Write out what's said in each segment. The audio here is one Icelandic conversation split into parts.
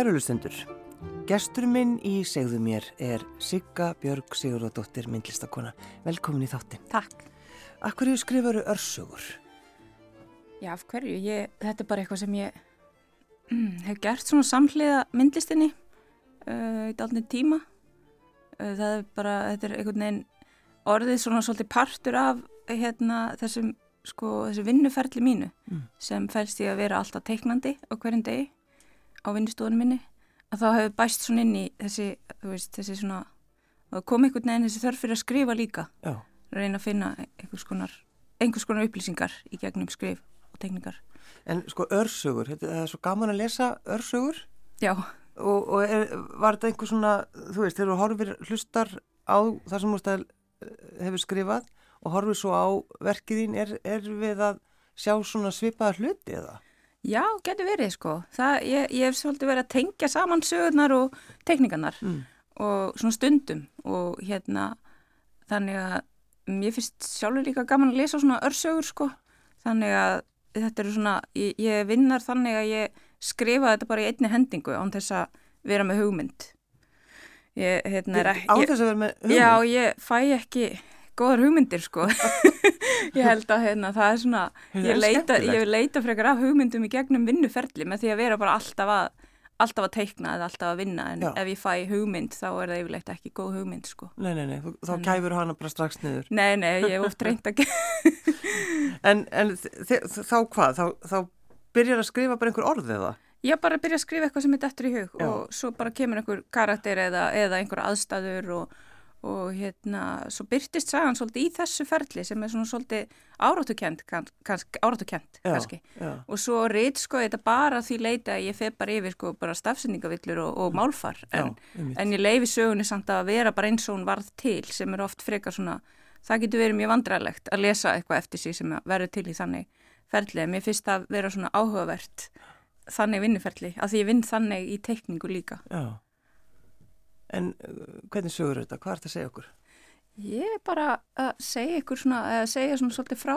Kærulustendur, gestur minn í segðu mér er Sigga Björg Sigurðardóttir, myndlistakona. Velkomin í þáttin. Takk. Akkur hefur skrifaru örsögur? Já, af hverju? Ég, þetta er bara eitthvað sem ég mm, hef gert svona samhliða myndlistinni uh, í dálnið tíma. Uh, það er bara, þetta er einhvern veginn orðið svona svolítið partur af hérna þessum, sko, þessu vinnuferli mínu Mm. sem fælst í að vera alltaf teiknandi á hverjum degi á vinnustofunum minni að þá hefur bæst svona inn í þessi, þú veist, þessi svona, og kom einhvern veginn þessi þörf fyrir að skrifa líka Já. reyna að finna einhvers konar, einhvers konar upplýsingar í gegnum skrif og teknikar. En sko örsögur, þetta er svo gaman að lesa örsögur Já, og, og er, var þetta einhver svona, þú veist, þegar þú horfir hlustar á það sem þú að hefur skrifað og horfir svo á verkið þín, er, er við að sjá svona svipaða hluti eða? Já, getur verið sko. Það, ég, ég hef svolítið verið að tengja saman sögurnar og teknikarnar Mm. og svona stundum og hérna þannig að mér finnst sjálfur líka gaman að lesa svona örsögur sko. Þannig að þetta eru svona, ég, ég vinnar þannig að ég skrifa þetta bara í einni hendingu án þess að vera með hugmynd. Ég, hérna, er, Á ég, þess að vera með hugmynd? Já, ég fæ ekki góðar hugmyndir sko. ég held að hérna, það er svona, ég en leita, ég leita frekar af hugmyndum í gegnum vinnuferli með því að vera bara alltaf að, alltaf að teikna eða alltaf að vinna en Já. ef ég fæ hugmynd þá er það yfirleitt ekki góð hugmynd sko. Nei, nei, nei, þá Þannig- kæfur hana bara strax niður. Nei, nei, ég hef oft reynd að. En, en þá hvað? Þá, þá byrjar að skrifa bara einhver orð eða? Ég bara byrja að skrifa eitthvað sem er dettur í hug Já. og svo bara kemur einhver karakter eða, eða einhver aðstæður og, og hérna, svo byrtist sagan svolítið í þessu ferli sem er svona svolítið áráttukent, kannski, áráttukent kannski. já. Og svo reyt sko þetta bara því leita að ég feð bara yfir sko bara stafsendingavillur og, og málfar en, já, en ég leifi sögunni samt að vera bara eins og hún varð til sem er oft frekar svona, það getur verið mjög vandræðilegt að lesa eitthvað eftir sig sem verður til í þannig ferli. Mér finnst það að vera svona áhugavert þannig vinnuferli, að því ég vinn þannig í teikningu líka. Já. En uh, hvernig sögur þetta? Hvað er þetta að segja okkur? Ég er bara að segja ykkur svona, að segja svona svolítið frá,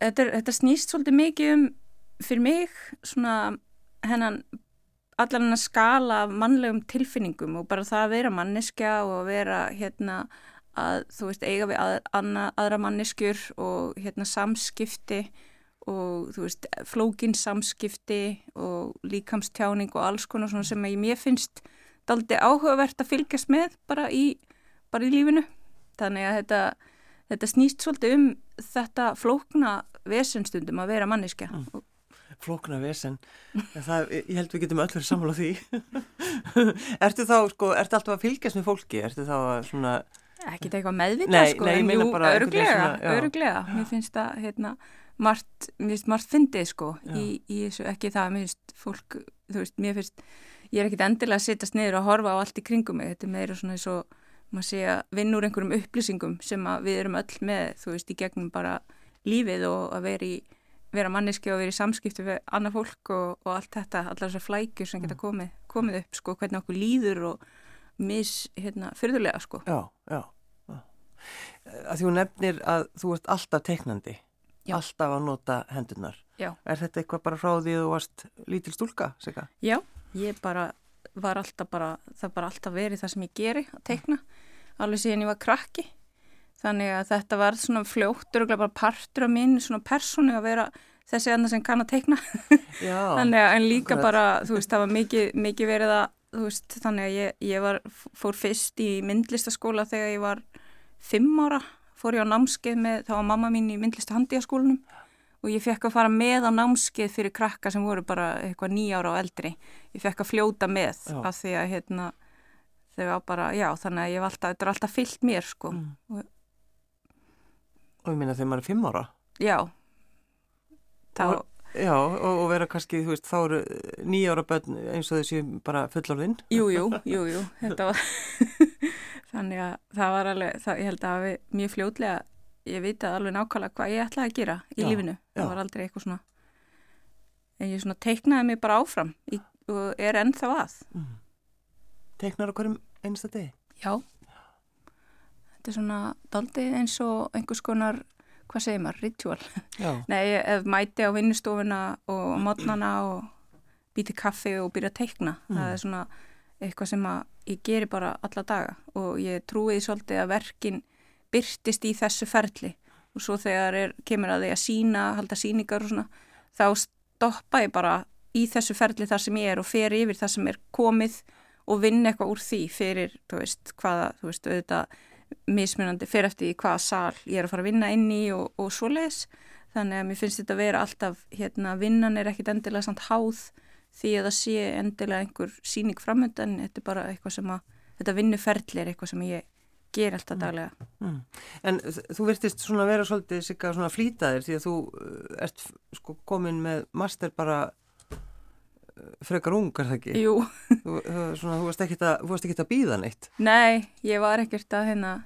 þetta, þetta snýst svolítið mikið um fyrir mig svona hennan allan hennan skala af mannlegum tilfinningum og bara það að vera manneskja og að vera hérna að þú veist eiga við að, anna, aðra manneskjur og hérna samskipti og þú veist flókin samskipti og líkamstjáning og alls konar svona sem ég mér finnst daldi áhugavert að fylgjast með bara í, bara í lífinu þannig að þetta, þetta snýst svolítið um þetta flókna vesenstundum að vera manneskja Mm. Flókna vesen. En Það, ég held við getum öll verið sammála því. ertu þá, sko, ertu alltaf að fylgjast með fólki? Ertu þá að svona, Ekki þetta eitthvað meðvitað Nei, sko, nei, en jú, öruglega, öruglega. Mér finnst það, hérna, margt, mér finnst margt fyndið sko í, í þessu, ekki það, mér finnst fólk, þú veist, mér finnst, ég er ekkit endilega að sittast niður og horfa á allt í kringum mig, þetta er meira svona eins og, maður sé að vinna úr einhverjum upplýsingum sem við erum öll með, þú veist, í gegnum bara lífið og að vera í, vera manneski og vera í samskipti við annað fólk og, og allt þetta, allar þessar flækjur sem Mm. geta komið, komið upp, sko, hvernig okkur líður og mis, hérna, fyrðulega, sko. já, já. já. Að hún nefnir að þú ert alltaf teiknandi. Já. Alltaf að nota hendurnar. Já. Er þetta eitthvað bara frá því að þú varst lítil stúlka, Sigga? Já, ég bara var alltaf bara, það bara alltaf verið það sem ég geri að teikna, alveg síðan ég var krakki. Þannig að þetta var svona fljóttur og bara partur af mín svona persónu að vera þessi annað sem kann að teikna. Þannig að en líka bara, þú veist, það var mikið, mikið verið að, veist, þannig að ég, ég var, fór fyrst í myndlistaskóla þegar ég var fimm ára, fór ég á námskeið með, þá var mamma mín í myndlista handíaskólanum og ég fekk að fara með á námskeið fyrir krakka sem voru bara eitthvað nýjára og eldri. Ég fekk að fljóta með Já. af því að, hérna, þau var bara, já, þannig að ég var alltaf, þetta er alltaf fyllt mér, sko. Mm. Og, Og ég minna þegar maður er fimm ára. já, þá, Og- Já, og, og vera kannski, þú veist, þá eru nýjára börn eins og þessi bara fullorðinn. Jú, jú, jú, jú, þetta var, þannig að það var alveg, það, ég held að hafi mjög fljótlega, ég vitaði alveg nákvæmlega hvað ég ætlaði að gera í Já, lífinu, já. það var aldrei eitthvað svona, en ég svona teiknaði mig bara áfram í, og er ennþá að, Mm. Teiknar á hverjum einsta degi. já, þetta er svona daldi eins og einhvers konar, hvað segir maður, ritual, Já. nei, ef mæti á vinnustofuna og mótnana og býti kaffi og byrja að teikna mm. það er svona eitthvað sem að ég geri bara alla daga og ég trúiði svolítið að verkin byrtist í þessu ferli. Og svo þegar er, kemur að því að sína, halda síningar og svona þá stoppa ég bara í þessu ferli þar sem ég er og fer yfir það sem er komið og vinna eitthvað úr því fyrir, þú veist, hvaða, þú veist, auðvitað mismunandi fyrir eftir í hvaða sál ég er að fara að vinna inn í og, og svo les þannig að mér finnst þetta að vera alltaf hérna, vinnan er ekkit endilega samt háð því að það sé endilega einhver síning framöndan, þetta er bara eitthvað sem að þetta vinnuferðli er eitthvað sem ég ger alltaf mm. daglega. Mm. En þú virtist svona vera svolítið sigga svona flýtaðir því að þú uh, ert sko komin með master bara uh, frekar ungar það ekki? Jú. Þú, svona, þú varst ekkert að, býða neitt? Nei, ég var ekkert að hérna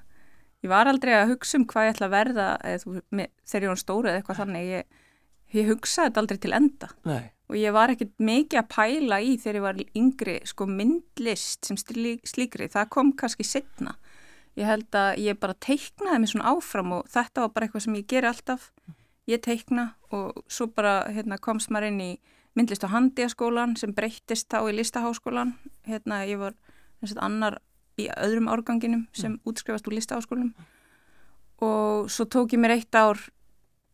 ég var aldrei að hugsa um hvað ég ætla að verða eða, með, þegar ég var stóra eða eitthvað þannig ég, ég hugsaði þetta aldrei til enda Nei. og ég var ekkert mikið að pæla í þegar ég var yngri sko myndlist sem slíkri það kom kannski setna ég held að ég bara teiknaði mig svona áfram og þetta var bara eitthvað sem ég geri alltaf. Ég teikna og svo bara hérna, komst maður inn í myndlist og handiaskólan sem breyttist þá í listaháskólan hérna ég var annar í öðrum árganginum sem mm. útskrifast úr listaáskólum og svo tók ég mér eitt ár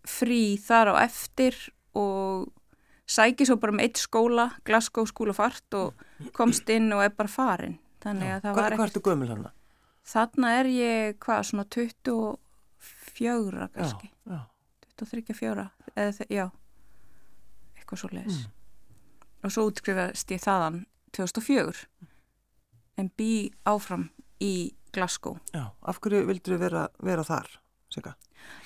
frí þar á eftir og sæki svo bara með um eitt skóla, Glasgow School of Art og komst inn og er bara farin þannig að það var ekkert Hvað ertu gömul hann? Þarna er ég, hvað, svona 24 kannski já, já. 23-4 eða já eitthvað svo leiðis mm. og svo útskrifast ég þaðan 2004 en bý áfram í Glasgow. Já, af hverju vildur þið vera, vera þar, Sigga?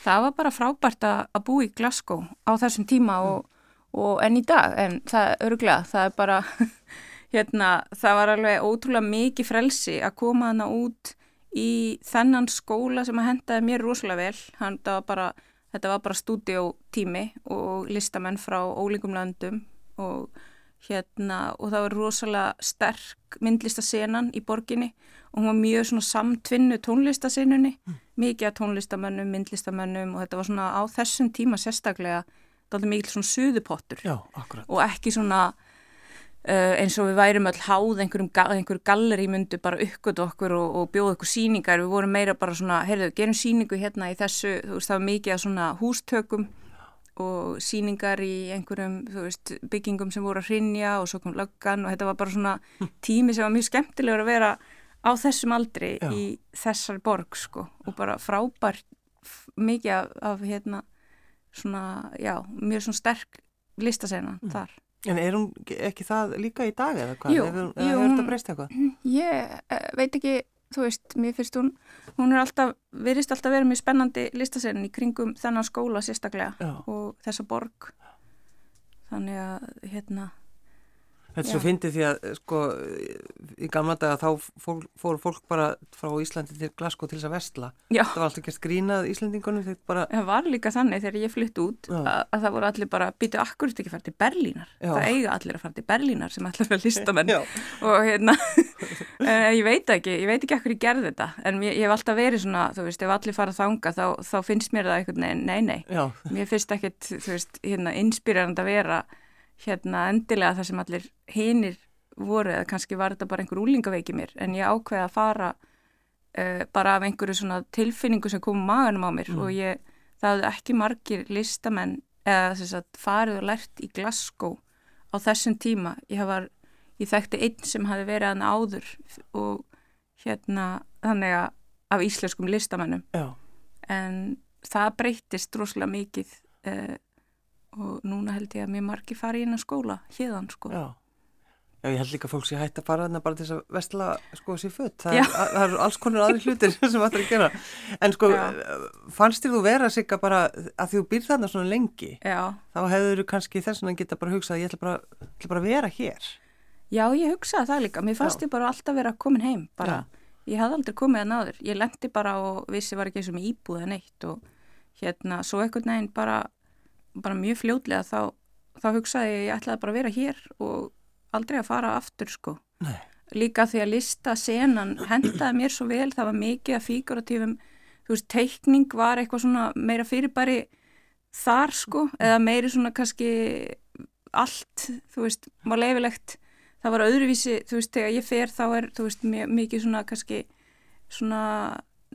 Það var bara frábært að bú í Glasgow á þessum tíma mm. og, og enn í dag, en það er öruglega, það er bara, hérna, það var alveg ótrúlega mikið frelsi að koma hana út í þennan skóla sem að hendaði mér rosalega vel, hann, var bara, þetta var bara stúdiotími og listamenn frá ólíkum landum og hérna og það var rosalega sterk myndlistasenan í borginni og hún var mjög samtvinnu tónlistasenunni, mm. mikið tónlistamönnum, myndlistamönnum og þetta var svona á þessum tíma sérstaklega mikið svona suðupottur Já, og ekki svona uh, eins og við værum öll háð einhverjum einhver galleri myndu bara uppgötu okkur og, og bjóðu okkur síningar, við vorum meira bara svona, heyrðu, gerum síningu hérna í þessu, þú veist það var mikið af svona hústökum og síningar í einhverjum veist, byggingum sem voru að hrinja og svo kom löggan og þetta var bara svona tími sem var mjög skemmtilegur að vera á þessum aldri já. í þessar borg sko og bara frábært mikið af, af hérna svona, já, mjög svona sterk listasena mm. þar. En er hún ekki það líka í dag eða hvað? Jú, hefur, jú, hefur þetta? Ég eh, veit ekki þú veist, mér finnst hún, hún er alltaf, verist alltaf verið mjög spennandi listasenn í kringum þennan skóla sérstaklega Já. og þessa borg. Þannig að, hérna, Þetta er svo fyndið því að sko í gamla daga þá fór, fór fólk bara frá Íslandi til Glasgow til þess að vestla. Já. Það var alltaf ekki að skrínað Íslandingunum þegar bara... Það var líka þannig þegar ég flytt út að, að það voru allir bara býtu akkurat ekki að fara til Berlínar. Já. Það eiga allir að fara til Berlínar sem allir er listamenn og hérna eh, ég veit ekki, ég veit ekki ekkur ég gerði þetta en ég, ég hef alltaf verið svona, þú veist, ef allir fara þanga þá, þá finnst mér það eitthvað, nei, nei, nei. Hérna, endilega það sem allir hinnir voru eða kannski var þetta bara einhver úlingaveiki mér en ég ákveði að fara uh, bara af einhverju svona tilfinningu sem kom maganum á mér mm. og ég, það hefði ekki margir listamenn eða þess að farið og lært í Glasgow á þessum tíma ég, var, ég þekkti einn sem hafi verið aðna áður og hérna þannig að af íslenskum listamennum Já. en það breytist droslega mikið uh, og núna held ég að mjög margi fari inn á skóla hérðan sko. Já. Já, ég held líka að fólk sé hægt að fara þarna bara til þess að vestla sko sér född, það, það er alls konar aðri hlutir sem er að gera. En sko, Já. fannst þér þú vera sig að bara, að þú býr þarna svona lengi Já. þá hefur þú kannski þess að geta bara hugsað, ég ætla bara, ætla bara að vera hér. Já, ég hugsaði það líka. Mér fannst ég bara alltaf vera komin heim bara, ég hafði aldrei komið að náður, ég lendi bara og vissi var ekki eins og með íbúða neitt og hérna, svo ekkert neginn bara bara mjög fljóðlega þá, þá hugsaði ég ég ætlaði bara að vera hér og aldrei að fara aftur sko. Nei. Líka því að lista senan hendaði mér svo vel, það var mikið að fíkuratífum, þú veist, teikning var eitthvað svona meira fyrirbæri þar sko, eða meiri svona kannski allt, þú veist, var leifilegt það var öðruvísi, þú veist, þegar ég fer þá er, þú veist, mikið svona kannski svona,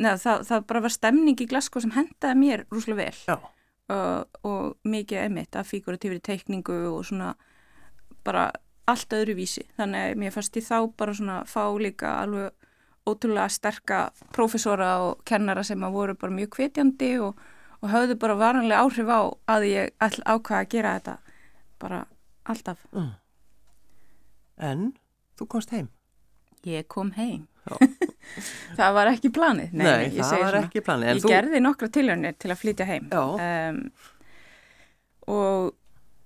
neða, það, það bara var stemning í Glasgow sem hendaði mér rúslega vel og, og mikið emitt af figuratífri teikningu og svona bara allt öðruvísi, þannig að mér fannst ég þá bara svona fá líka alveg ótrúlega sterka profesora og kennara sem að voru bara mjög kvetjandi og, og höfðu bara varanlega áhrif á að ég ákvaða að gera þetta bara alltaf. Mm. En þú komst heim? Ég kom heim. það var ekki planið. Nei, Nei það var svona. ekki planið. Ég þú... gerði nokkra tilhörnir til að flytja heim. Um, og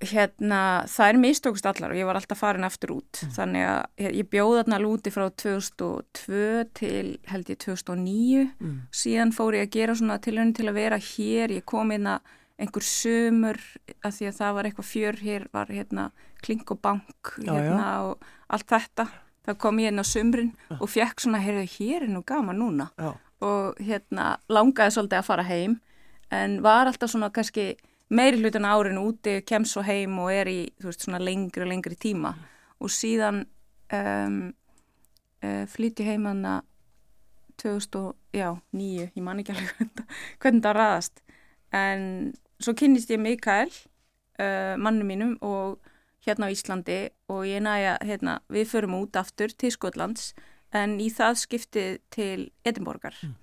hérna, það er mistókust allar og ég var alltaf farin aftur út. Mm. Þannig að ég, ég bjóði þarna lúti frá 2002 til held ég 2009. Mm. Síðan fór ég að gera svona tilhörnir til að vera hér. Ég kom inn að einhver sömur að því að það var eitthvað fjör hér var hérna klink og bank hérna já, já. og allt þetta þá kom ég inn á sömrin og fekk svona heyrðu hér er nú gama núna já. og hérna langaði svolítið að fara heim en var alltaf svona kannski meiri hlutin árin úti kem svo heim og er í þú veist svona lengri og lengri tíma mm. og síðan um, uh, flytti heimanna 2009, ég man ekki alveg hvernig það raðast en svo kynist ég Mikael uh, mannu mínum og hérna á Íslandi og ég næja, hérna, við förum út aftur til Skotlands en í það skiptið til Edinborgar mm.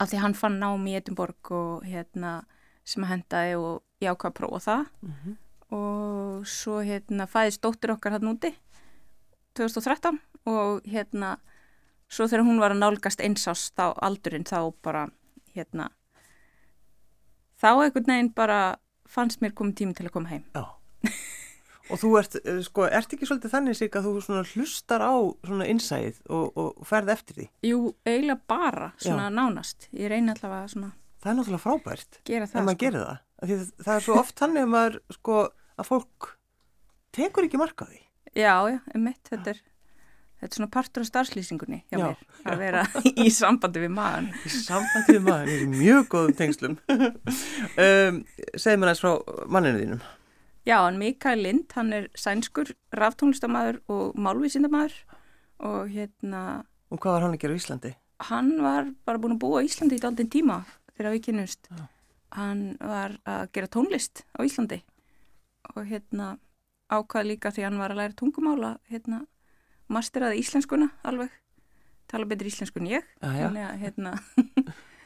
af því hann fann nám í Edinborg og hérna sem að hendaði og ég ákvað að prófa það mm -hmm. og svo hérna fæðist dóttir okkar hann úti 2013 og hérna svo þegar hún var að nálgast einsás þá aldurinn þá bara hérna þá einhvern veginn bara fannst mér komið tími til að koma heim. Já. Og þú ert, eh, sko, ert ekki svolítið þannig sig að þú hlustar á svona innsæðið og, og ferð eftir því? Jú, eiginlega bara, svona Já. nánast. Ég reyni allavega svona... Það er náttúrulega frábært. Það, sko. Maður gerir það. Því það er svo oft þannig að maður, sko, að fólk tekur ekki marka því. Já, já, um mitt, þetta er... Þetta er svona partur af starfslýsingunni hjá já, mér að vera í sambandi við maðan. Í sambandi við maðan, í mjög góðum tengslum. um, Segð mér aðeins frá manninu þínum. Já, hann Mikael Lind, hann er sænskur, ráftónlistamæður og málvísindamæður og hérna... Og hvað var hann að gera í Íslandi? Hann var bara búin að búa í Íslandi í daldinn tíma þegar við kynumst. Hann var að gera tónlist á Íslandi og hérna ákvað líka því hann var að læra tungumála hérna masteraði íslenskuna alveg tala betur íslensku en ég ah, þannig að hérna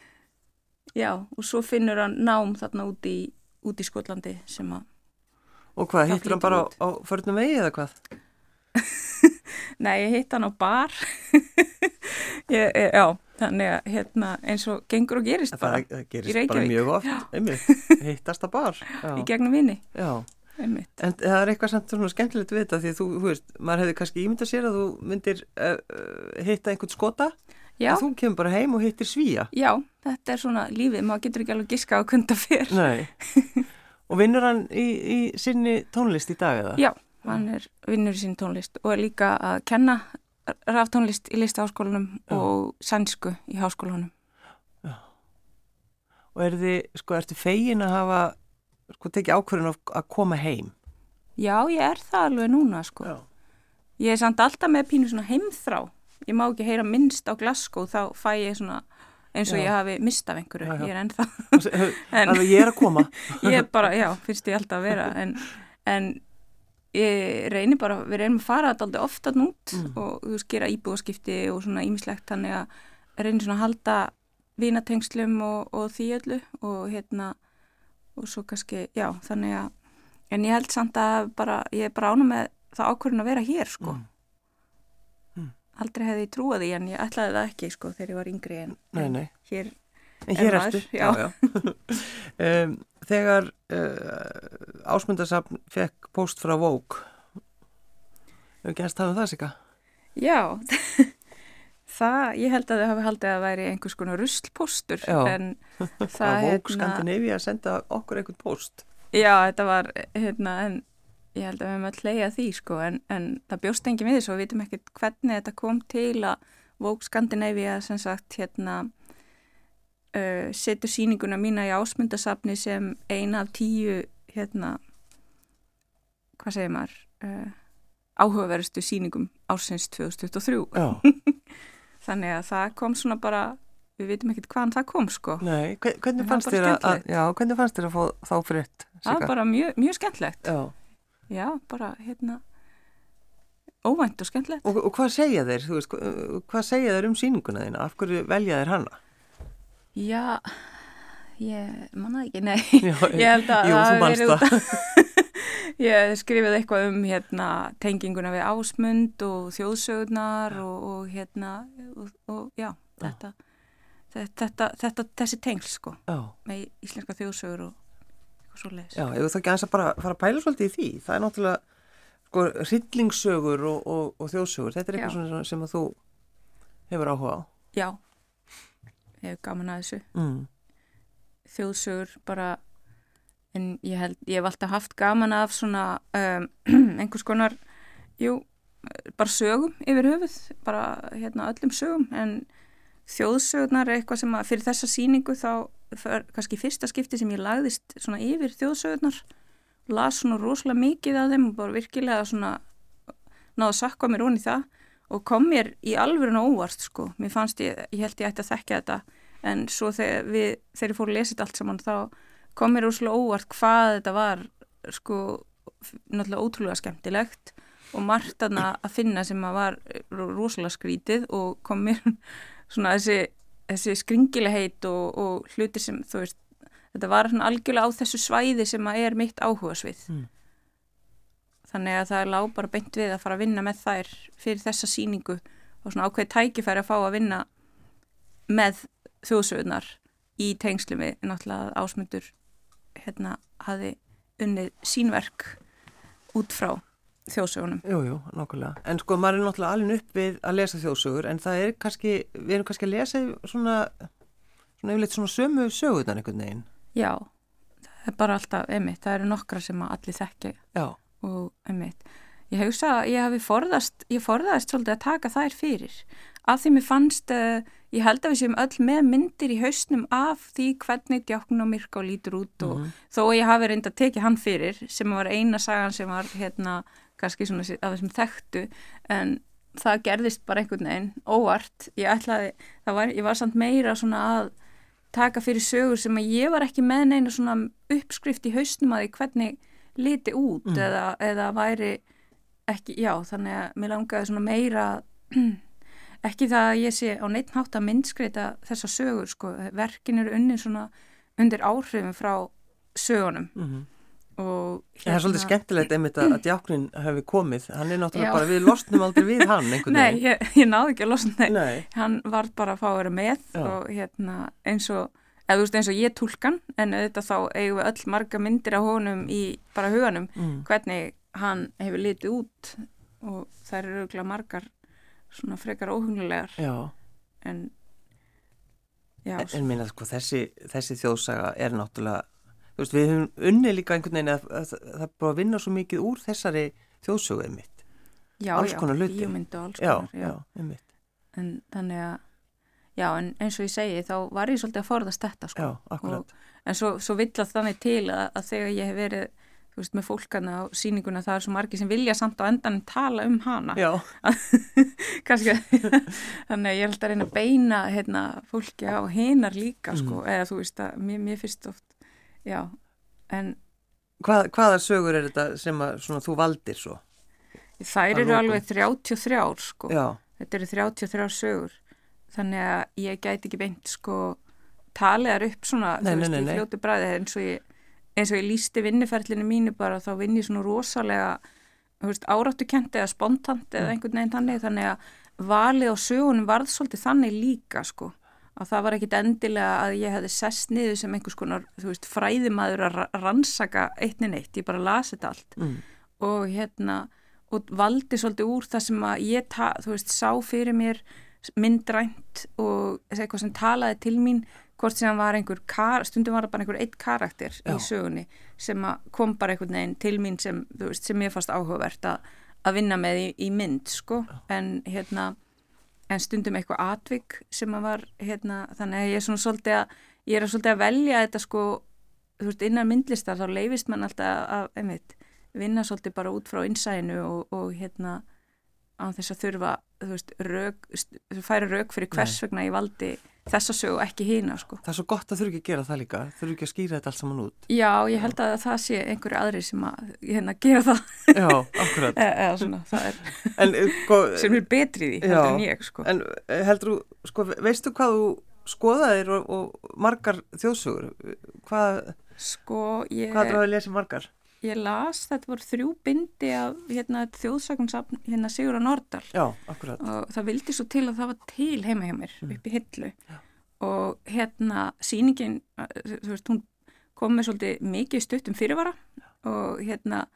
já og svo finnur hann nám þarna út í, út í Skotlandi sem að og hvað, hittur hann bara út. á, á förnum vegi eða hvað? Nei, ég hitt hann á bar ég, ég, já, þannig að hérna, eins og gengur og gerist það bara það gerist bara mjög oft hittast að bar já. í gegnum vini já Einmitt. En það er eitthvað samt svona skemmtilegt við þetta því að þú, þú veist, maður hefði kannski ímyndað sér að þú myndir uh, hitta einhvern skota Já. og þú kemur bara heim og hittir svíja. Já, þetta er svona lífið, maður getur ekki alveg giska á kunda fyrr. Nei, og vinnur hann í, í sinni tónlist í dag eða? Já, hann er vinnur í sinni tónlist og er líka að kenna ráftónlist í listaháskólanum og sannsku í háskólanum. Já, og er þið, sko, ertu fegin að hafa sko tekið ákverðin að koma heim? Já, ég er það alveg núna sko. Já. Ég er samt alltaf með pínu svona heimþrá. Ég má ekki heyra minnst á Glasgow, þá fæ ég svona eins og já. ég hafi mistað einhverju. Já, ég er ennþá. Alveg ég er að koma. ég bara, já, finnst ég alltaf að vera. En, en ég reynir bara, við reynum að fara þetta alltaf ofta nút mm. og þú veist, gera íbúaskipti og svona ímislegt. Þannig að reynir svona að halda vinatengslum og, og því öllu og hérna og svo kannski, já, þannig að en ég held samt að bara, ég er bara ánum með það ákvörðin að vera hér sko mm. Aldrei hefði ég trúið því en ég ætlaði það ekki sko þegar ég var yngri en, nei, nei. hér en hér ertu já. Já, já. um, þegar uh, ásmundarsafn fekk post frá Vók hefur ekki að staða um það sig að já það, ég held að þau hafi haldið að væri einhvers konar ruslpostur en það er hérna Skandinavi að senda okkur einhvern post Já, þetta var hérna, en ég held að við höfum að hleyja því sko, en, en það bjóst engi við þessu og við vitum ekkert hvernig þetta kom til að Vók Skandinavi að sem sagt hérna uh, setur síninguna mína í ásmundasafni sem eina af tíu hérna hvað segir maður, uh, áhugaverustu síningum ársins 2023. Já, Þannig að það kom svona bara, við vitum ekkert hvaðan það kom sko. nei, hve- hvernig fannst þér að, að, já, hvernig fannst þér að fá þá frétt? Það var bara mjög, mjög skemmtlegt. Já, Já, bara hérna, óvænt og skemmtlegt. og, og hvað segja þeir, þú veist, hva- hvað segja þeir um síninguna þína? Af hverju velja þeir hana? Já, ég manna ekki, nei, Já, ég held að jú, það ég skrifið eitthvað um hérna tenginguna við ásmund og þjóðsögurnar og, og hérna og, og já, þetta, þetta, þetta, þessi tengsl sko Já, með íslenska þjóðsögur og svo leiðis. já, ef þú þá ekki aðeins að bara fara að pæla svolítið í því, það er náttúrulega, sko, hryllingssögur og, og, og þjóðsögur, þetta er eitthvað svona sem að þú hefur áhuga á. Já, ég hef gaman að þessu. Mm. þjóðsögur bara en ég held, ég hef alltaf haft gaman af svona um, einhvers konar jú, bara sögum yfir höfuð, bara hérna öllum sögum, en þjóðsögurnar er eitthvað sem að fyrir þessa síningu þá kannski fyrsta skipti sem ég lagðist svona yfir þjóðsögurnar las svona rosalega mikið af þeim og bara virkilega svona náðu að sakka mér onni það og kom mér í alvörun óvart sko, mér fannst ég, ég held ég ætti að þekka þetta. En svo þegar við, þegar ég fór að lesa þetta allt saman þá kom mér úrslega óvart hvað þetta var sko náttúrulega ótrúlega skemmtilegt og margt að finna sem að var rosalega skrítið og kom mér svona þessi, þessi skringilegheit og, og hluti sem þú veist þetta var svona algjörlega á þessu svæði sem að er mitt áhuga svið Mm. þannig að það er lág bara beint við að fara að vinna með þær fyrir þessa síningu og svona ákveð tækifæri að fá að vinna með þjóðsögurnar í tengslum við náttúrulega ásmundur hérna hafi unnið sínverk út frá þjóðsögunum. Jú, jú, nokkulega. En sko, maður er náttúrulega alveg upp við að lesa þjóðsögur, en það er kannski, við erum kannski að lesa svona, svona yfirleitt svona sömu sögurnar einhvern veginn. Já, það er bara alltaf, einmitt, það eru nokkra sem að allir þekki Já, og einmitt. Ég hugsa að ég hafi forðast, ég forðast svolítið að taka þær fyrir. Af því mér fannst, uh, ég held að við séum öll með myndir í hausnum af því hvernig djákn og myrka og lítur út og þó að ég hafi reynda tekið hann fyrir sem var eina sagan sem var hérna kannski svona af þessum þekktu en það gerðist bara einhvern veginn óvart. Ég ætlaði, það var, ég var samt meira svona að taka fyrir sögur sem að ég var ekki með neina svona uppskrift í hausnum að því hvernig liti út Mm. eða, eða væri ekki, já, þannig að mér langaði svona meira ekki það að ég sé á neitt nátt að myndskreita þessa sögur, sko, verkin eru unni svona undir áhrifin frá sögunum mm og það er svolítið skemmtilegt einmitt að, djáknin hefði komið. Hann er náttúrulega Já. bara, við losnum aldrei við hann einhvern Nei, veginn. ég, ég náði ekki að losna nei. Nei. hann var bara að fá að vera með Já. og hérna eins og eða þú veist eins og ég tólkan en auðvitað þá eigum við öll marga myndir af honum í bara huganum Mm. hvernig hann hefur litið út og það eru auðvitað margar svona frekar óhugnulegar Já, en já, en, en minna sko, þessi, þessi þjóðsaga er náttúrulega, veist, við höfum unnið líka einhvern veginn að, að, að það bara að vinna svo mikið úr þessari þjóðsögu einmitt. já, alls konar og einmitt. en þannig að já, en eins og ég segi þá var ég svolítið að forðast þetta sko. Já, akkurat. en svo, svo vill að þannig til að, að þegar ég hef verið veist, með fólkana á síninguna það er svo margir sem vilja samt á endanum tala um hana Já, kannski þannig að ég alltaf að reyna að beina hérna, fólki á hinar líka sko, eða þú veist að mér, mér finnst oft já, en Hvað, hvaða sögur er þetta sem að svona, þú valdir svo? þær eru alveg 33 sko, Já, þetta eru 33 sögur. Þannig að ég gæti ekki beint sko taliðar upp svona, Nei, þú veist, nei, í nei. fljótu bræði eins og ég eins og ég lísti vinnuferlinu mínu bara þá vinn ég svona rosalega þú veist, áráttu kent eða spontant eða Mm. einhvern veginn þannig. Þannig að valið á sögunum varð svolítið þannig líka sko að það var ekkit endilega að ég hefði sest niður sem einhvers konar, veist, fræðimaður að ra- rannsaka eittni neitt, ég bara lasi þetta allt mm. og hérna og valdi svolítið úr það sem að ég ta, veist, sá fyrir mér myndrænt og eitthvað sem talaði til mín hvort sem var einhver, kar, stundum var það bara einhver eitt karakter Já. í sögunni sem kom bara einhvern veginn til mín sem, veist, sem ég fannst áhugavert að, að vinna með í, í mynd, sko, en hérna en stundum eitthvað atvik sem að var, hérna, þannig að ég er svona svolítið að, ég er að svolítið að velja þetta sko, þú veist, innan myndlistar þá leifist mann alltaf að, einmitt, vinna svolítið bara út frá innsæðinu og, og hérna á þess að þurfa, þú veist, rög, færa rauk fyrir hvers vegna ég valdi þessa sög og ekki hýna, sko. Það er svo gott að þurfu ekki að gera það líka, þurfu ekki að skýra þetta allt saman út. Já, ég held að það sé einhverju aðri sem að hérna gera það. Já, akkurat. e eða svona, það er, en, sko, sem er betri því, heldur en ég, sko. En heldur þú, sko, veistu hvað þú skoðaðir og, og margar þjóðsugur? Hvað, sko, ég... Hvað það að lesa margar? Ég las, þetta voru þrjú bindi af hérna, þjóðsakansafn hérna, Sigur og Nordal Já, og það vildi svo til að það var til heima hjá mér mm. upp í hillu Já. og hérna síningin, þú veist, hún kom með svolítið mikið stuttum fyrirvara Já. og hérna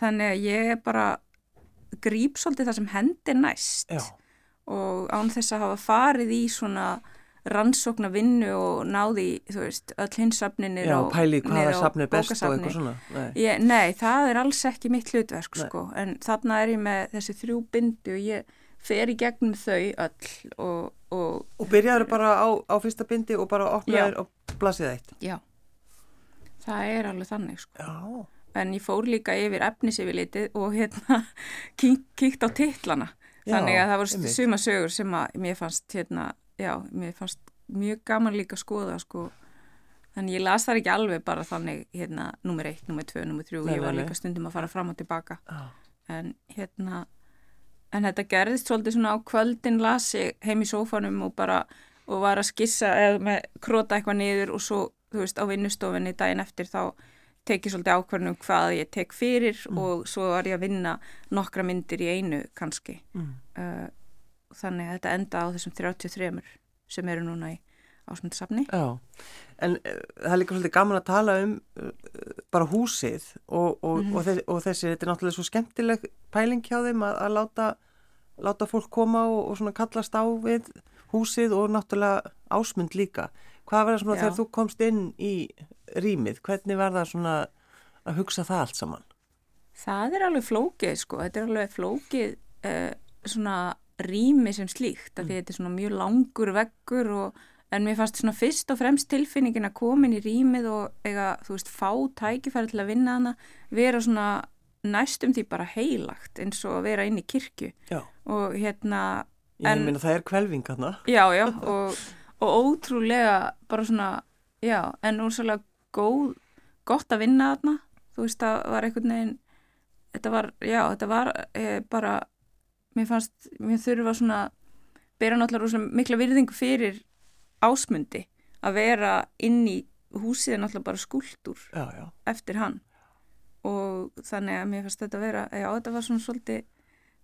þannig að ég bara grýp svolítið það sem hendir næst Já. og án þess að hafa farið í svona rannsókna vinnu og náði, þú veist, öll hinsafninir Já, pæli hvaða safni er best og eitthvað svona. Nei. Ég, nei, það er alls ekki mitt hlutverk, nei. sko, en þarna er ég með þessi þrjú bindi og ég fer í gegnum þau öll og... Og, og byrjaður bara á, á fyrsta bindi og bara opnaður og blasið eitt? Já, það er alveg þannig, sko. Já. En ég fór líka yfir efnisifilitið og hérna kíkt á titlana. Þannig að það voru suma sögur sem að mér fannst hérna já, mér fannst mjög gaman líka að skoða sko, þannig ég las það ekki alveg bara þannig hérna, nummer 1, nummer 2, nummer 3 ég var líka stundum að fara fram og tilbaka ah. en hérna en þetta gerðist svolítið svona á kvöldin las ég heim í sófanum og bara og var að skissa eða með króta eitthvað niður og svo, þú veist, á vinnustofinni daginn eftir þá tekið svolítið ákvarðnum hvað ég tek fyrir mm. og svo var ég að vinna nokkra myndir í einu kannski mm. uh, þannig að þetta enda á þessum 33 sem eru núna í ásmundsafni. Já, en uh, það er líka svolítið gaman að tala um uh, bara húsið og, og, mm -hmm. og, þess, og þessi, þetta er náttúrulega svo skemmtileg pæling hjá þeim að, að láta, láta fólk koma og svona kallast á við húsið og náttúrulega ásmund líka. Hvað var það svona Já. þegar þú komst inn í rýmið? Hvernig var það svona að hugsa það allt saman? Það er alveg flókið sko, þetta er alveg flókið uh, svona rými sem slíkt, af því mm. þetta er svona mjög langur veggur og en mér fannst svona fyrst og fremst tilfinningin að komin í rýmið og eiga, þú veist, fá tækifæri til að vinna hana, vera svona næstum því bara heilagt eins og vera inn í kirkju já. og hérna Ég en, meina það er kvelving hana Já, já, og, og ótrúlega bara svona, já, en úrsvæmlega góð, gott að vinna hana, þú veist, það var einhvern veginn þetta var, já, þetta var eh, bara mér fannst, mér þurfa svona bera náttúrulega mikla virðingu fyrir ásmundi að vera inn í húsið er náttúrulega bara skuldur já, já. eftir hann. Og þannig að mér fannst þetta að vera já þetta var svona svolítið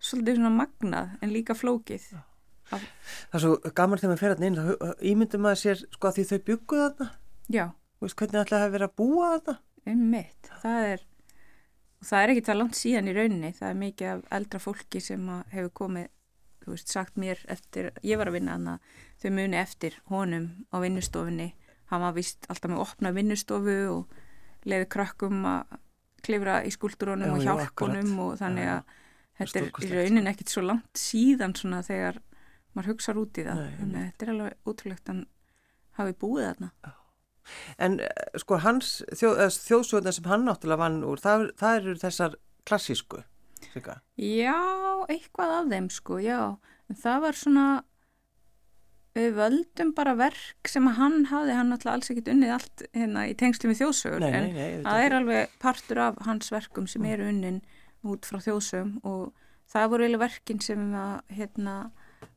svolítið svona magnað en líka flókið. Af... Það er svo gaman þegar maður fer alltaf inn þá ímyndum maður sér sko að því þau bygguð þarna. Já. Veist hvernig ætlaði að vera að búa þarna? Einmitt, það er og það er ekki það langt síðan í rauninni. Það er mikið af eldra fólki sem hefur komið, þú veist, sagt mér eftir, ég var að vinna að þau muni eftir honum á vinnustofunni. Hann var vist alltaf með opna vinnustofu og leiði krakkum að klifra í skúldurónum og hjálpunum og þannig að já, þetta er í rauninni ekkit svo langt síðan svona þegar maður hugsaður út í það. Nei, þetta er alveg útrúlegt að hafi búið þarna En eh, sko hans þjóð, þjóðsvöldin sem hann náttúrulega vann úr, það, það eru þessar klassísku, Sika? Já, eitthvað af þeim sko, já. En það var svona, við völdum bara verk sem hann hafði, hann náttúrulega alls ekkit unnið allt hérna í tengslu með þjóðsögur, nei, nei, en það er alveg partur af hans verkum sem mm. eru unnin út frá þjóðsögum og það voru eiginlega verkin sem að, hérna,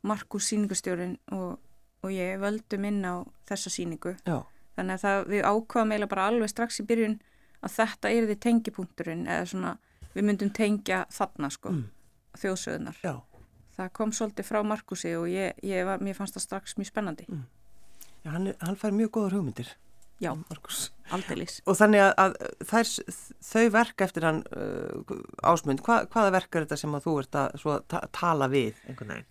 Markus síningustjórin og, og ég völdum inn á þessa síningu. Já þannig að það, við ákvaðum eiginlega bara alveg strax í byrjun að þetta er því tengipunkturinn eða svona við myndum tengja þarna sko mm. þjóðsöðunar Já. það kom svolítið frá Markusi og ég, ég var, mér fannst það strax mjög spennandi mm. Já, hann, hann fær mjög góður hugmyndir Já, aldeilis Og þannig að, að þær, þau verk eftir hann uh, ásmund, Hva, hvaða verk er þetta sem að þú ert að ta tala við einhvern veginn?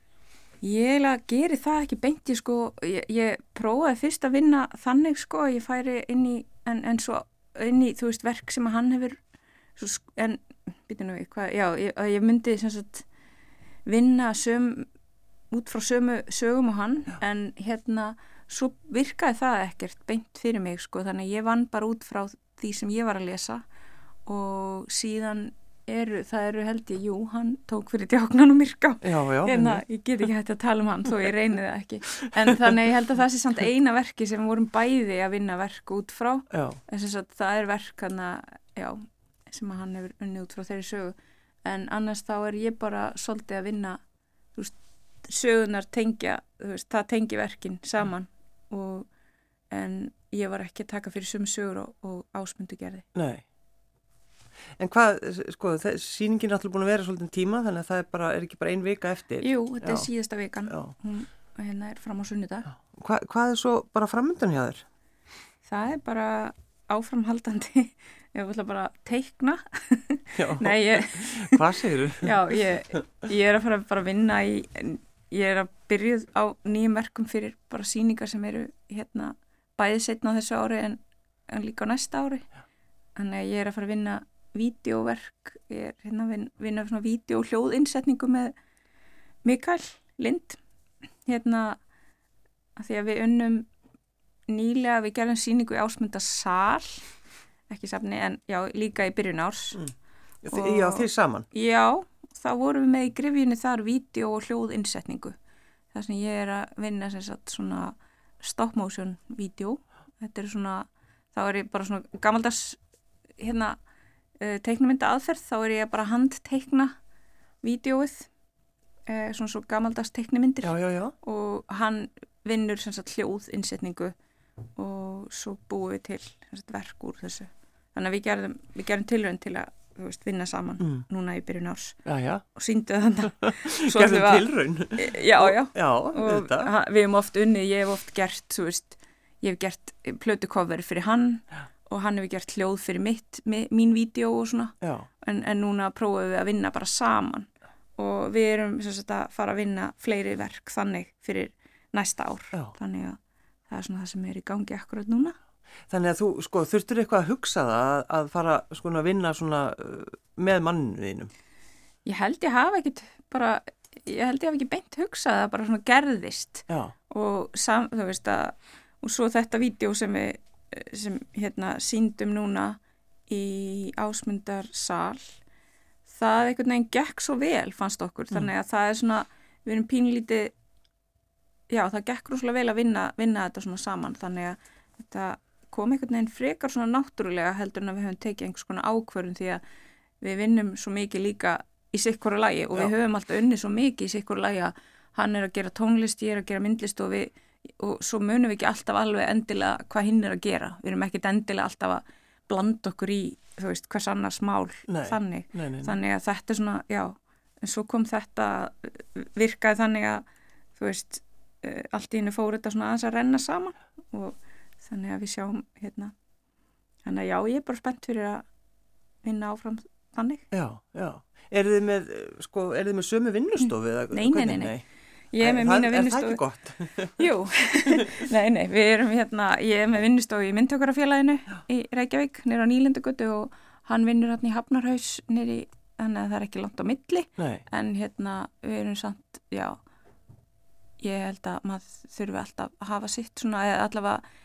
Ég geri það ekki beinti sko, ég, ég prófaði fyrst að vinna þannig sko, ég færi inn í, en, en svo inn í, þú veist, verk sem að hann hefur, svo, en, býtum við, hvað, já, ég, ég myndi sem sagt vinna söm, út frá sömu sögum og hann, já. en hérna, svo virkaði það ekkert beint fyrir mig sko, þannig ég vann bara út frá því sem ég var að lesa og síðan eru, það eru held ég, jú, hann tók fyrir djáknan og myrká. Hérna, einmitt. ég get ekki hægt að tala um hann þó ég reyni það ekki. En þannig ég held að það sé samt eina verki sem vorum bæði að vinna verk út frá. En sem sagt það er verk hana, já, sem að hann hefur unnið út frá þeirri sögu. En annars þá er ég bara svolítið að vinna veist, sögunar tengja veist, það tengi verkin saman. Og en ég var ekki að taka fyrir sömu sögur og, og ásmundu gerði. Nei. En hvað, sko, sýningin er alltaf búin að vera svolítið tíma, þannig að það er, bara, er ekki bara ein vika eftir. Jú, þetta er Já. síðasta vikan Já. hún hérna er fram á sunnudag Hva, hvað er svo bara framöndan hjá þér? það er bara áframhaldandi ég ætla bara teikna Já, nei, ég, hvað segir þú? já, ég, ég er að fara bara að vinna í, ég er að byrjuð á nýjum verkum fyrir bara síningar sem eru hérna bæði setna á þessu ári en, en líka á næsta ári þannig að ég er að fara að vinna vídeoverk, ég er hérna að vin- vinna svona vídeo og hljóðinsetningu með Mikael Lind hérna að því að við unnum nýlega við gerðum síningu í ásmunda sal ekki safni en já líka í byrjun árs Þi- Já, þið saman. Já, þá vorum við með í grifjunni þar vídeo og hljóðinsetningu. Það sem ég er að vinna sem sagt svona stop motion vídeo. Þetta er svona, þá er ég bara svona gamaldags hérna uh, teiknumynda aðferð, þá er ég bara að handteikna vídeoið, uh, svona svo gamaldags teiknumyndir Já, já, já. og hann vinnur hljóðinsetningu og svo búum við til sagt, verk úr þessu. Þannig að við gerðum, við gerðum tilraun til að veist, vinna saman Mm. núna í byrjun árs Já, já. og síndu þannig Gerðum tilraun. Já, já, Já, og þetta. ha- við hefum oft unnið, ég hef oft gert, veist, ég hef gert plötukofveri fyrir hann og hann hefur gert hljóð fyrir mitt, mi, mín vídeo og svona, en, en núna prófum við að vinna bara saman og við erum sagt að fara að vinna fleiri verk þannig fyrir næsta ár, Já. þannig að það er svona það sem er í gangi akkurat núna. þannig að þú, sko, þurftur eitthvað að hugsa það að, að fara, sko, að vinna svona uh, með manninu þínum. Ég held ég hafa ekkit bara, ég held ég hafa ekki beint hugsað það bara svona gerðist Já, og sam, þú veist að og svo þetta vídeo sem við sem hérna síndum núna í ásmundar sal það einhvern veginn gekk svo vel fannst okkur, þannig að það er svona við erum pínlítið já það gekk rosalega vel að vinna, vinna þetta svona saman, þannig að þetta kom einhvern veginn frekar svona náttúrulega heldur en að við höfum tekið einhvers konar ákvörðun því að við vinnum svo mikið líka í sikkuru lagi og við Já. höfum alltaf unnið svo mikið í sikkuru lagi að hann er að gera tónlist, ég er að gera myndlist og við og svo munum við ekki alltaf alveg endilega hvað hinn er að gera. Við erum ekkit endilega alltaf að blanda okkur í, þú veist, hvers annars mál Nei, þannig. nei, nei. Þannig að þetta er svona, já, en svo kom þetta, virkaði þannig að, þú veist, eh, allt í hennu fór þetta svona aðeins að renna saman og þannig að við sjáum, hérna, þannig að já, ég er bara spennt fyrir að vinna áfram þannig. Já, já. Er þið með, uh, sko, er þið með sömu vinnustofu? Nei, nei, nei, nei. Ég er með mína Er það vinnustofu. ekki gott? Jú, nei, nei, við erum hérna, ég er með vinnustofu í myndtökurafélaginu í Reykjavík, nýra á Nýlendugötu og hann vinnur hérna í Hafnarhaus nýri, þannig að það er ekki langt á milli, Nei, en hérna við erum samt, já, ég held að maður þurfi alltaf að hafa sitt svona, eða allavega,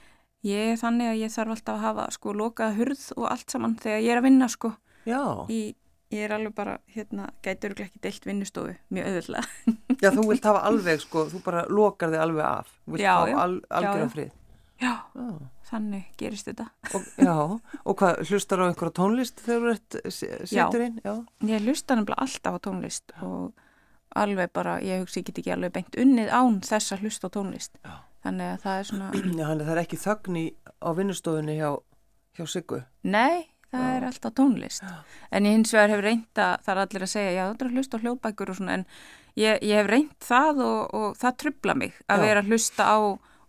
ég er þannig að ég þarf alltaf að hafa sko lokaða hurð og allt saman þegar ég er að vinna sko, já. í, ég er alveg bara, hérna, gætur ekki deilt vinnustofu, mjög auðvöldlega. Já, þú vilt hafa alveg, sko, þú bara lokar þig alveg af. Þú vilt Já, hafa já. al, algjörðan já. frið. Já, Já. þannig gerist þetta. Og, já, og hvað, hlustar á einhverja tónlist þegar þú ert setur inn? Já. Ég hlusta nefnilega alltaf á tónlist og alveg bara, ég hugsi, ég get ekki alveg beint unnið án þess að hlusta á tónlist. Já. Þannig að það er svona, Já, hann það er ekki þögn í, á vinnustofunni hjá, hjá Siggu. nei, það Já. er alltaf tónlist. En ég hins vegar hef reynda, það er allir að segja, já, þetta er að hlusta á hljóðbækur og svona, en ég, ég hef reynd það og, og það trubla mig að Já. vera að hlusta á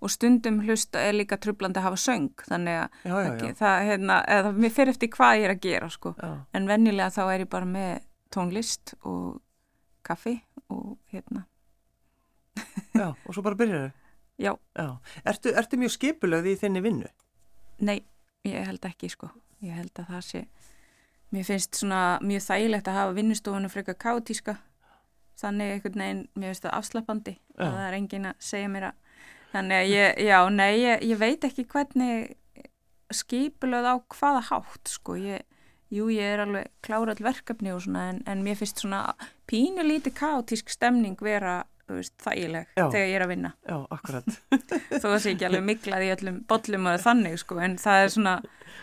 og stundum hlusta er líka trublandi að hafa söng, þannig að Já, já, það, já. það, hérna, eða, mér fyrir eftir hvað ég er að gera, sko. Já, En venjulega þá er ég bara með tónlist og kaffi og hérna, já, og svo bara byrjar þau. já, Já. Ertu, ertu mjög skipulögð í þinni vinnu? nei, ég held ekki sko. Ég held að það sé, mér finnst svona mjög þægilegt að hafa vinnustofunum frekar kátíska. Þannig einhvern veginn, mér finnst það afslappandi og það er engin að segja mér að, þannig að ég, já, nei, ég, ég veit ekki hvernig skipulöð á hvaða hátt sko. Ég, jú, ég er alveg klára all verkefni og svona, en, en mér finnst svona pínu lítið kaotísk stemning vera, veist, þægileg Já. þegar ég er að vinna. Já, akkurat. Þó það sé ekki alveg miklað í öllum bollum og þannig, sko, en það er svona,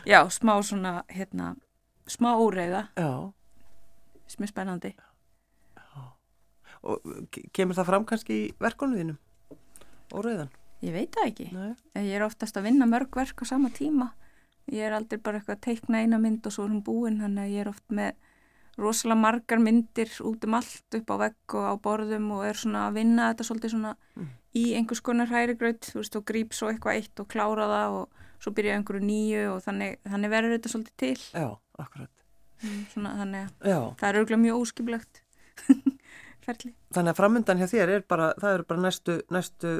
já, smá svona, hérna, smá óreiða, Já, er spennandi. og ke- kemur það fram kannski í verkunum þínum? Óreiðan? Ég veit það ekki. Nei. Ég er oftast að vinna mörg verk á sama tíma. Ég er aldrei bara eitthvað að teikna eina mynd og svo er hún búin, þannig að ég er oft með rosalega margar myndir út um allt upp á vegg og á borðum og er svona að vinna þetta svolítið svona Mm. í einhvers konar hærigraut, þú veist, og gríp svo eitthvað eitt og klára það og svo byrja einhverju nýju og þannig, þannig verður þetta svolítið til. Já, akkurat. Svona, þannig að Já, það er auðvitað mjög óskiplegt ferli. þannig að framöndan hjá þér er bara, það eru bara næstu, næstu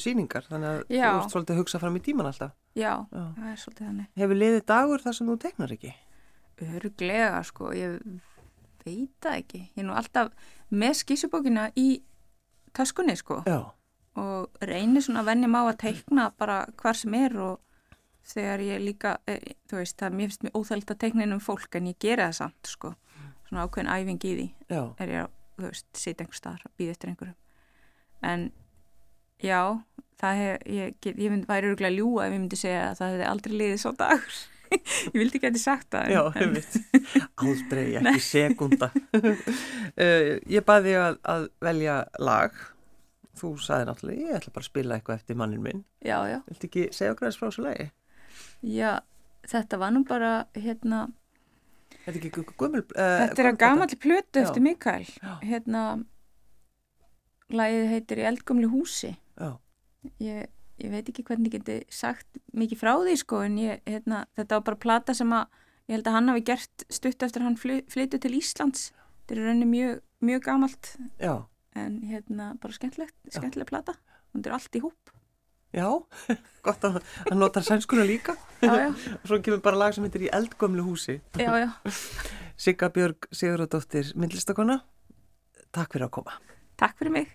síningar, þannig að Já. þú ert svolítið að hugsa fram í tíman alltaf. Já, Já. það er svolítið þannig. Hefur liðið dagur þar sem þú teiknar ekki? Öruglega, sko, ég veit það ekki. Ég er nú alltaf með skísubókina í töskunni, sko, Já, og reynir svona að venja má að teikna bara hvar sem er og þegar ég líka, e, þú veist, það mér finnst mér óþælt að teikna inn um fólk en ég gera það samt, sko. Svona ákveðin æfing í því já, er ég að, þú veist, sitja einhver staðar að býða eftir einhverjum. En já, það hef, ég, ég mynd, væri öruglega ljúa ef ég myndi segja að það hefði aldrei liðið svo dagur. ég vildi ekki að þið sagt það. já, hefur. Aldrei, ekki sekunda. uh, ég baði að, að velja lag. Þú sagði náttúrulega, ég ætla bara að spila eitthvað eftir mannin minn. Já, já. Viltu ekki segja okkur aðeins frá þessu lagi? Já, þetta var nú bara, hérna, Þetta er ekki gummul... Uh, þetta er að gamalli plötu eftir Mikael. Já. Hérna, lagið heitir Í eldgumli húsi. Já, Ég, ég veit ekki hvernig ég geti sagt mikið frá því, sko, en ég, hérna, þetta var bara plata sem að, ég held að hann hafi gert stutt eftir að hann fly, flyttu til Íslands. Þetta er rauninni mjög, mjög gamalt, já, en hérna, bara skemmtilegt, skemmtileg plata. Hún er allt í húp. já, gott að hann notar sænskuna líka. Já, já, svo kemur bara lag sem heitir Í eldgömlu húsi. já, já. Sigga Björg Sigurðardóttir, myndlistakona. Takk fyrir að koma. Takk fyrir mig.